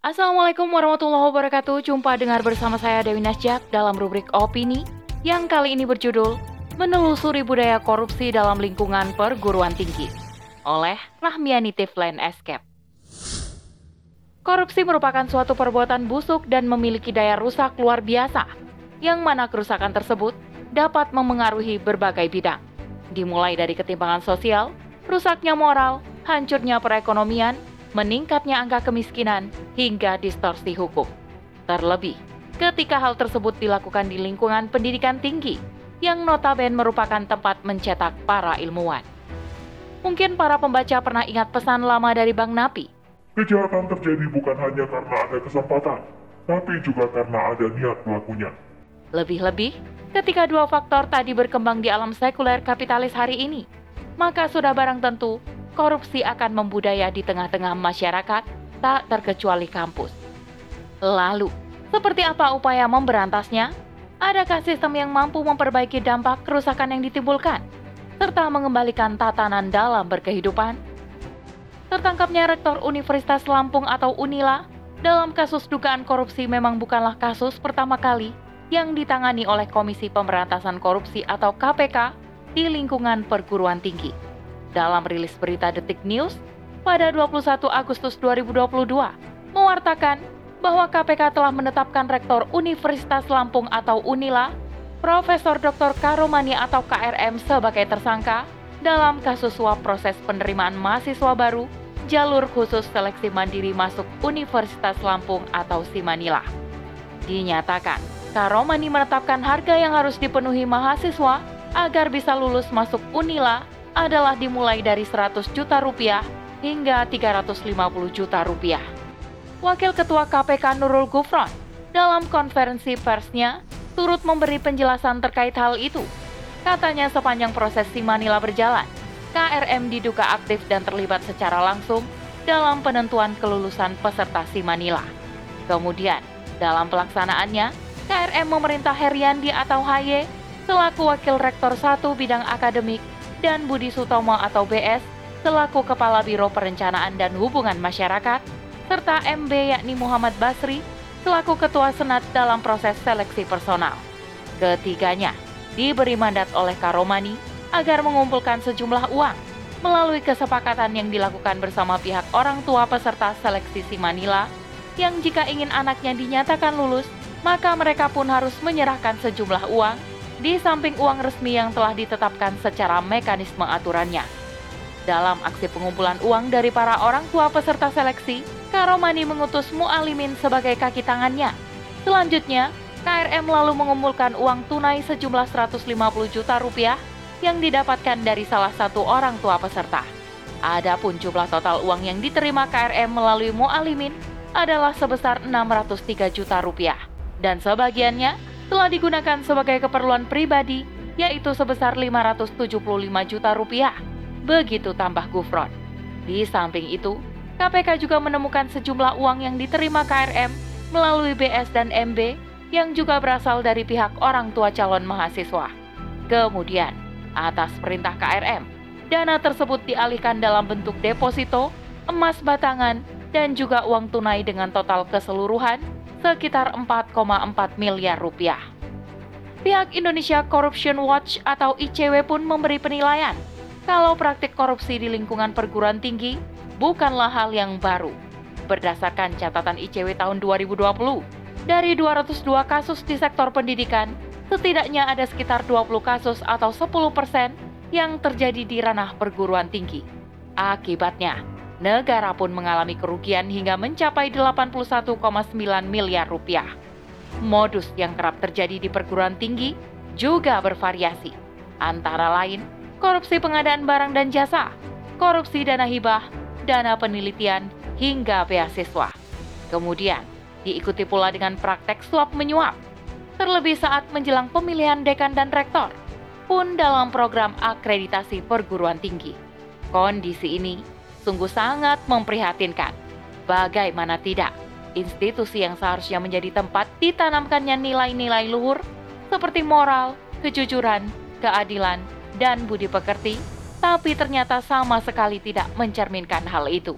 Assalamualaikum warahmatullahi wabarakatuh. Jumpa dengar bersama saya Dewi Nasjak dalam rubrik opini yang kali ini berjudul Menelusuri Budaya Korupsi dalam Lingkungan Perguruan Tinggi oleh Rahmiani Tiflen Escape. Korupsi merupakan suatu perbuatan busuk dan memiliki daya rusak luar biasa, yang mana kerusakan tersebut dapat memengaruhi berbagai bidang, dimulai dari ketimpangan sosial, rusaknya moral, hancurnya perekonomian, meningkatnya angka kemiskinan, hingga distorsi hukum. Terlebih, ketika hal tersebut dilakukan di lingkungan pendidikan tinggi, yang notabene merupakan tempat mencetak para ilmuwan. Mungkin para pembaca pernah ingat pesan lama dari Bang Napi Kejahatan terjadi bukan hanya karena ada kesempatan, tapi juga karena ada niat pelakunya. Lebih-lebih, ketika dua faktor tadi berkembang di alam sekuler kapitalis hari ini, maka sudah barang tentu korupsi akan membudaya di tengah-tengah masyarakat, tak terkecuali kampus. Lalu, seperti apa upaya memberantasnya? Adakah sistem yang mampu memperbaiki dampak kerusakan yang ditimbulkan, serta mengembalikan tatanan dalam berkehidupan? Tertangkapnya Rektor Universitas Lampung atau Unila dalam kasus dugaan korupsi memang bukanlah kasus pertama kali yang ditangani oleh Komisi Pemberantasan Korupsi atau KPK di lingkungan perguruan tinggi. Dalam rilis berita Detik News pada 21 Agustus 2022, mewartakan bahwa KPK telah menetapkan Rektor Universitas Lampung atau Unila, Profesor Dr. Karomani atau KRM sebagai tersangka dalam kasus suap proses penerimaan mahasiswa baru jalur khusus seleksi mandiri masuk Universitas Lampung atau Simanila. Dinyatakan, Karomani menetapkan harga yang harus dipenuhi mahasiswa agar bisa lulus masuk Unila adalah dimulai dari 100 juta rupiah hingga 350 juta rupiah. Wakil Ketua KPK Nurul Gufron dalam konferensi persnya turut memberi penjelasan terkait hal itu. Katanya sepanjang proses Simanila berjalan, KRM diduga aktif dan terlibat secara langsung dalam penentuan kelulusan peserta Simanila. Kemudian, dalam pelaksanaannya, KRM memerintah Heriandi atau HY selaku Wakil Rektor 1 Bidang Akademik dan Budi Sutomo atau BS selaku Kepala Biro Perencanaan dan Hubungan Masyarakat, serta MB yakni Muhammad Basri selaku Ketua Senat dalam proses seleksi personal. Ketiganya diberi mandat oleh Karomani agar mengumpulkan sejumlah uang melalui kesepakatan yang dilakukan bersama pihak orang tua peserta seleksi si Manila yang jika ingin anaknya dinyatakan lulus, maka mereka pun harus menyerahkan sejumlah uang di samping uang resmi yang telah ditetapkan secara mekanisme aturannya. Dalam aksi pengumpulan uang dari para orang tua peserta seleksi, Karomani mengutus Mu'alimin sebagai kaki tangannya. Selanjutnya, KRM lalu mengumpulkan uang tunai sejumlah 150 juta rupiah yang didapatkan dari salah satu orang tua peserta. Adapun jumlah total uang yang diterima KRM melalui Mu'alimin adalah sebesar 603 juta rupiah dan sebagiannya telah digunakan sebagai keperluan pribadi yaitu sebesar 575 juta rupiah. Begitu tambah Gufron. Di samping itu, KPK juga menemukan sejumlah uang yang diterima KRM melalui BS dan MB yang juga berasal dari pihak orang tua calon mahasiswa. Kemudian, atas perintah KRM. Dana tersebut dialihkan dalam bentuk deposito, emas batangan, dan juga uang tunai dengan total keseluruhan sekitar 4,4 miliar rupiah. Pihak Indonesia Corruption Watch atau ICW pun memberi penilaian kalau praktik korupsi di lingkungan perguruan tinggi bukanlah hal yang baru. Berdasarkan catatan ICW tahun 2020, dari 202 kasus di sektor pendidikan, setidaknya ada sekitar 20 kasus atau 10 persen yang terjadi di ranah perguruan tinggi. Akibatnya, negara pun mengalami kerugian hingga mencapai 81,9 miliar rupiah. Modus yang kerap terjadi di perguruan tinggi juga bervariasi, antara lain korupsi pengadaan barang dan jasa, korupsi dana hibah, dana penelitian, hingga beasiswa. Kemudian, diikuti pula dengan praktek suap menyuap, terlebih saat menjelang pemilihan dekan dan rektor, pun dalam program akreditasi perguruan tinggi. Kondisi ini sungguh sangat memprihatinkan. Bagaimana tidak, institusi yang seharusnya menjadi tempat ditanamkannya nilai-nilai luhur seperti moral, kejujuran, keadilan, dan budi pekerti, tapi ternyata sama sekali tidak mencerminkan hal itu.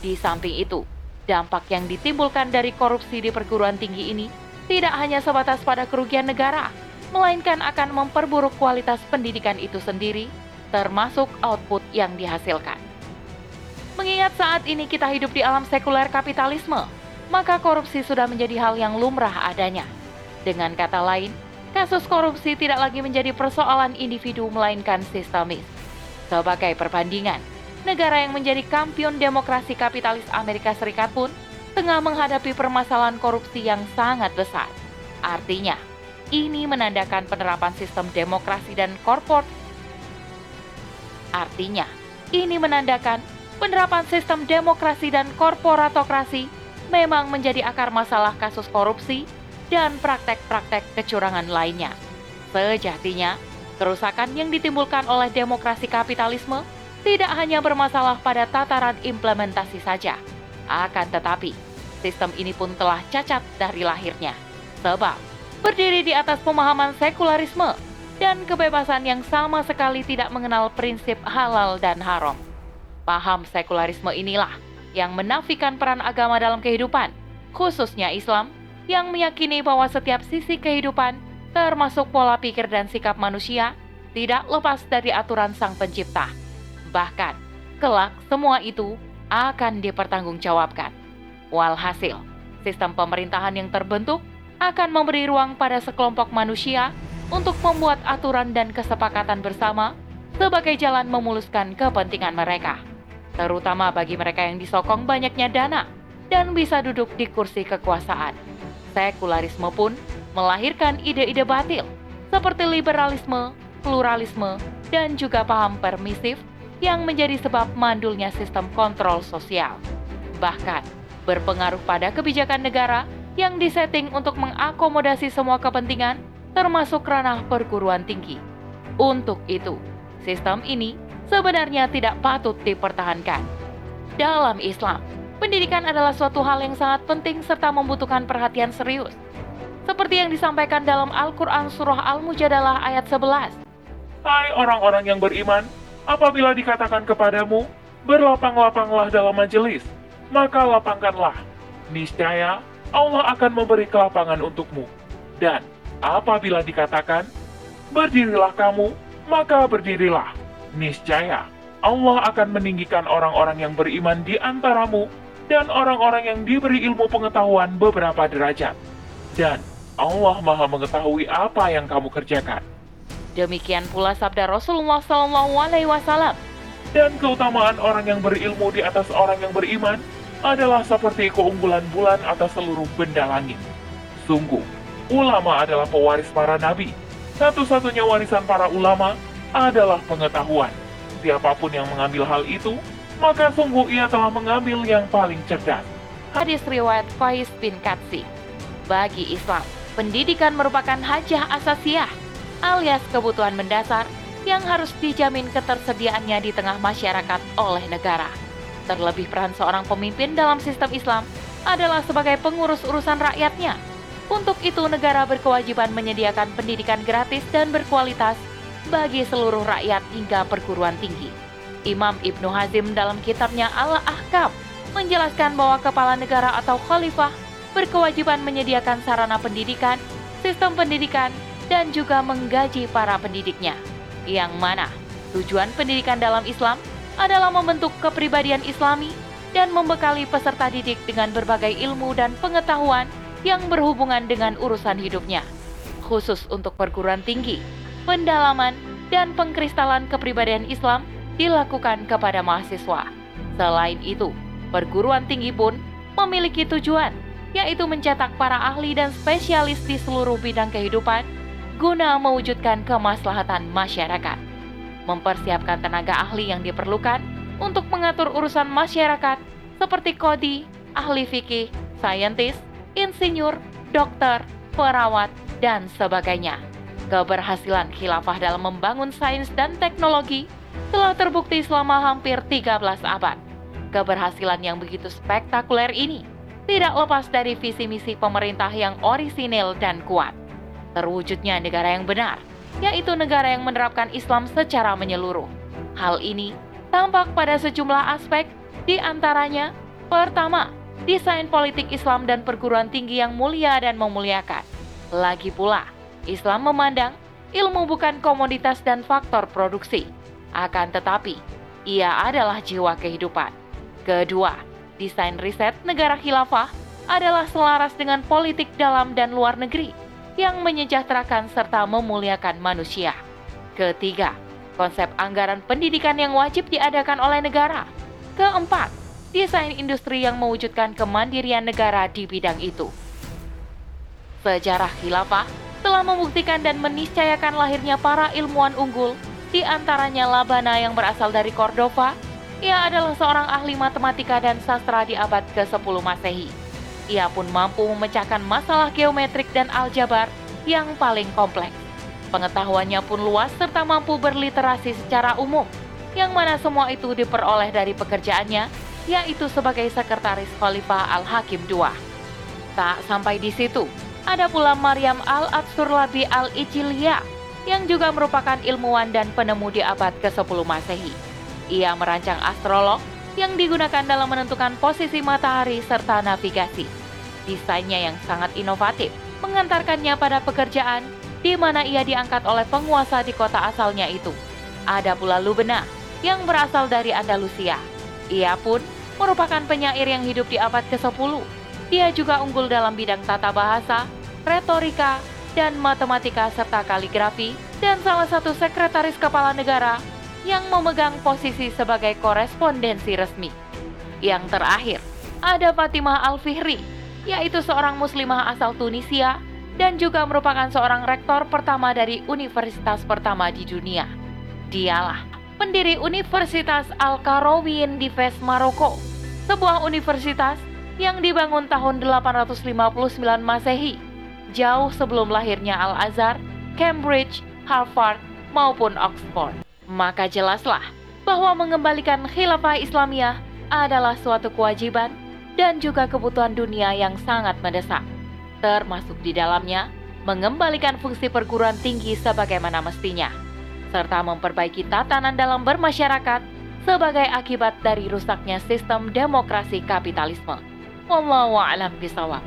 Di samping itu, Dampak yang ditimbulkan dari korupsi di perguruan tinggi ini tidak hanya sebatas pada kerugian negara, melainkan akan memperburuk kualitas pendidikan itu sendiri, termasuk output yang dihasilkan. Mengingat saat ini kita hidup di alam sekuler kapitalisme, maka korupsi sudah menjadi hal yang lumrah adanya. Dengan kata lain, kasus korupsi tidak lagi menjadi persoalan individu melainkan sistemis. Sebagai perbandingan, negara yang menjadi kampion demokrasi kapitalis Amerika Serikat pun tengah menghadapi permasalahan korupsi yang sangat besar. Artinya, ini menandakan penerapan sistem demokrasi dan korpor. Artinya, ini menandakan penerapan sistem demokrasi dan korporatokrasi memang menjadi akar masalah kasus korupsi dan praktek-praktek kecurangan lainnya. Sejatinya, kerusakan yang ditimbulkan oleh demokrasi kapitalisme tidak hanya bermasalah pada tataran implementasi saja, akan tetapi sistem ini pun telah cacat dari lahirnya. Sebab berdiri di atas pemahaman sekularisme dan kebebasan yang sama sekali tidak mengenal prinsip halal dan haram. Paham sekularisme inilah yang menafikan peran agama dalam kehidupan, khususnya Islam, yang meyakini bahwa setiap sisi kehidupan, termasuk pola pikir dan sikap manusia, tidak lepas dari aturan Sang Pencipta. Bahkan, kelak semua itu akan dipertanggungjawabkan. Walhasil, sistem pemerintahan yang terbentuk akan memberi ruang pada sekelompok manusia untuk membuat aturan dan kesepakatan bersama sebagai jalan memuluskan kepentingan mereka terutama bagi mereka yang disokong banyaknya dana dan bisa duduk di kursi kekuasaan. Sekularisme pun melahirkan ide-ide batil seperti liberalisme, pluralisme, dan juga paham permisif yang menjadi sebab mandulnya sistem kontrol sosial. Bahkan berpengaruh pada kebijakan negara yang disetting untuk mengakomodasi semua kepentingan termasuk ranah perguruan tinggi. Untuk itu, sistem ini sebenarnya tidak patut dipertahankan. Dalam Islam, pendidikan adalah suatu hal yang sangat penting serta membutuhkan perhatian serius. Seperti yang disampaikan dalam Al-Quran Surah Al-Mujadalah ayat 11. Hai orang-orang yang beriman, apabila dikatakan kepadamu, berlapang-lapanglah dalam majelis, maka lapangkanlah. Niscaya Allah akan memberi kelapangan untukmu. Dan apabila dikatakan, berdirilah kamu, maka berdirilah niscaya Allah akan meninggikan orang-orang yang beriman di antaramu dan orang-orang yang diberi ilmu pengetahuan beberapa derajat. Dan Allah Maha mengetahui apa yang kamu kerjakan. Demikian pula sabda Rasulullah SAW. Dan keutamaan orang yang berilmu di atas orang yang beriman adalah seperti keunggulan bulan atas seluruh benda langit. Sungguh, ulama adalah pewaris para nabi. Satu-satunya warisan para ulama adalah pengetahuan. Siapa pun yang mengambil hal itu, maka sungguh ia telah mengambil yang paling cerdas. Hadis riwayat Faiz bin Katsi. Bagi Islam, pendidikan merupakan hajah asasiah alias kebutuhan mendasar yang harus dijamin ketersediaannya di tengah masyarakat oleh negara. Terlebih peran seorang pemimpin dalam sistem Islam adalah sebagai pengurus urusan rakyatnya. Untuk itu negara berkewajiban menyediakan pendidikan gratis dan berkualitas bagi seluruh rakyat hingga perguruan tinggi. Imam Ibnu Hazim dalam kitabnya Al-Ahkam menjelaskan bahwa kepala negara atau khalifah berkewajiban menyediakan sarana pendidikan, sistem pendidikan, dan juga menggaji para pendidiknya. Yang mana tujuan pendidikan dalam Islam adalah membentuk kepribadian Islami dan membekali peserta didik dengan berbagai ilmu dan pengetahuan yang berhubungan dengan urusan hidupnya, khusus untuk perguruan tinggi pendalaman, dan pengkristalan kepribadian Islam dilakukan kepada mahasiswa. Selain itu, perguruan tinggi pun memiliki tujuan, yaitu mencetak para ahli dan spesialis di seluruh bidang kehidupan guna mewujudkan kemaslahatan masyarakat. Mempersiapkan tenaga ahli yang diperlukan untuk mengatur urusan masyarakat seperti kodi, ahli fikih, saintis, insinyur, dokter, perawat, dan sebagainya. Keberhasilan khilafah dalam membangun sains dan teknologi telah terbukti selama hampir 13 abad. Keberhasilan yang begitu spektakuler ini tidak lepas dari visi misi pemerintah yang orisinil dan kuat. Terwujudnya negara yang benar, yaitu negara yang menerapkan Islam secara menyeluruh. Hal ini tampak pada sejumlah aspek, di antaranya pertama, desain politik Islam dan perguruan tinggi yang mulia dan memuliakan. Lagi pula, Islam memandang ilmu bukan komoditas dan faktor produksi, akan tetapi ia adalah jiwa kehidupan. Kedua, desain riset negara khilafah adalah selaras dengan politik dalam dan luar negeri yang menyejahterakan serta memuliakan manusia. Ketiga, konsep anggaran pendidikan yang wajib diadakan oleh negara. Keempat, desain industri yang mewujudkan kemandirian negara di bidang itu. Sejarah khilafah telah membuktikan dan meniscayakan lahirnya para ilmuwan unggul, di antaranya Labana yang berasal dari Cordova. Ia adalah seorang ahli matematika dan sastra di abad ke-10 Masehi. Ia pun mampu memecahkan masalah geometrik dan aljabar yang paling kompleks. Pengetahuannya pun luas serta mampu berliterasi secara umum, yang mana semua itu diperoleh dari pekerjaannya, yaitu sebagai sekretaris Khalifah Al-Hakim II. Tak sampai di situ, ada pula Maryam Al-Atsurlabi Al-Ijiliyah yang juga merupakan ilmuwan dan penemu di abad ke-10 Masehi. Ia merancang astrolog yang digunakan dalam menentukan posisi matahari serta navigasi. Desainnya yang sangat inovatif mengantarkannya pada pekerjaan di mana ia diangkat oleh penguasa di kota asalnya itu. Ada pula Lubena yang berasal dari Andalusia. Ia pun merupakan penyair yang hidup di abad ke-10 dia juga unggul dalam bidang tata bahasa, retorika, dan matematika serta kaligrafi, dan salah satu sekretaris kepala negara yang memegang posisi sebagai korespondensi resmi. Yang terakhir, ada Fatimah Al-Fihri, yaitu seorang muslimah asal Tunisia dan juga merupakan seorang rektor pertama dari universitas pertama di dunia. Dialah pendiri Universitas Al-Karawin di Fes, Maroko, sebuah universitas yang dibangun tahun 859 Masehi, jauh sebelum lahirnya Al-Azhar, Cambridge, Harvard, maupun Oxford. Maka jelaslah bahwa mengembalikan khilafah Islamiyah adalah suatu kewajiban dan juga kebutuhan dunia yang sangat mendesak, termasuk di dalamnya mengembalikan fungsi perguruan tinggi sebagaimana mestinya, serta memperbaiki tatanan dalam bermasyarakat sebagai akibat dari rusaknya sistem demokrasi kapitalisme. والله أعلم بصواب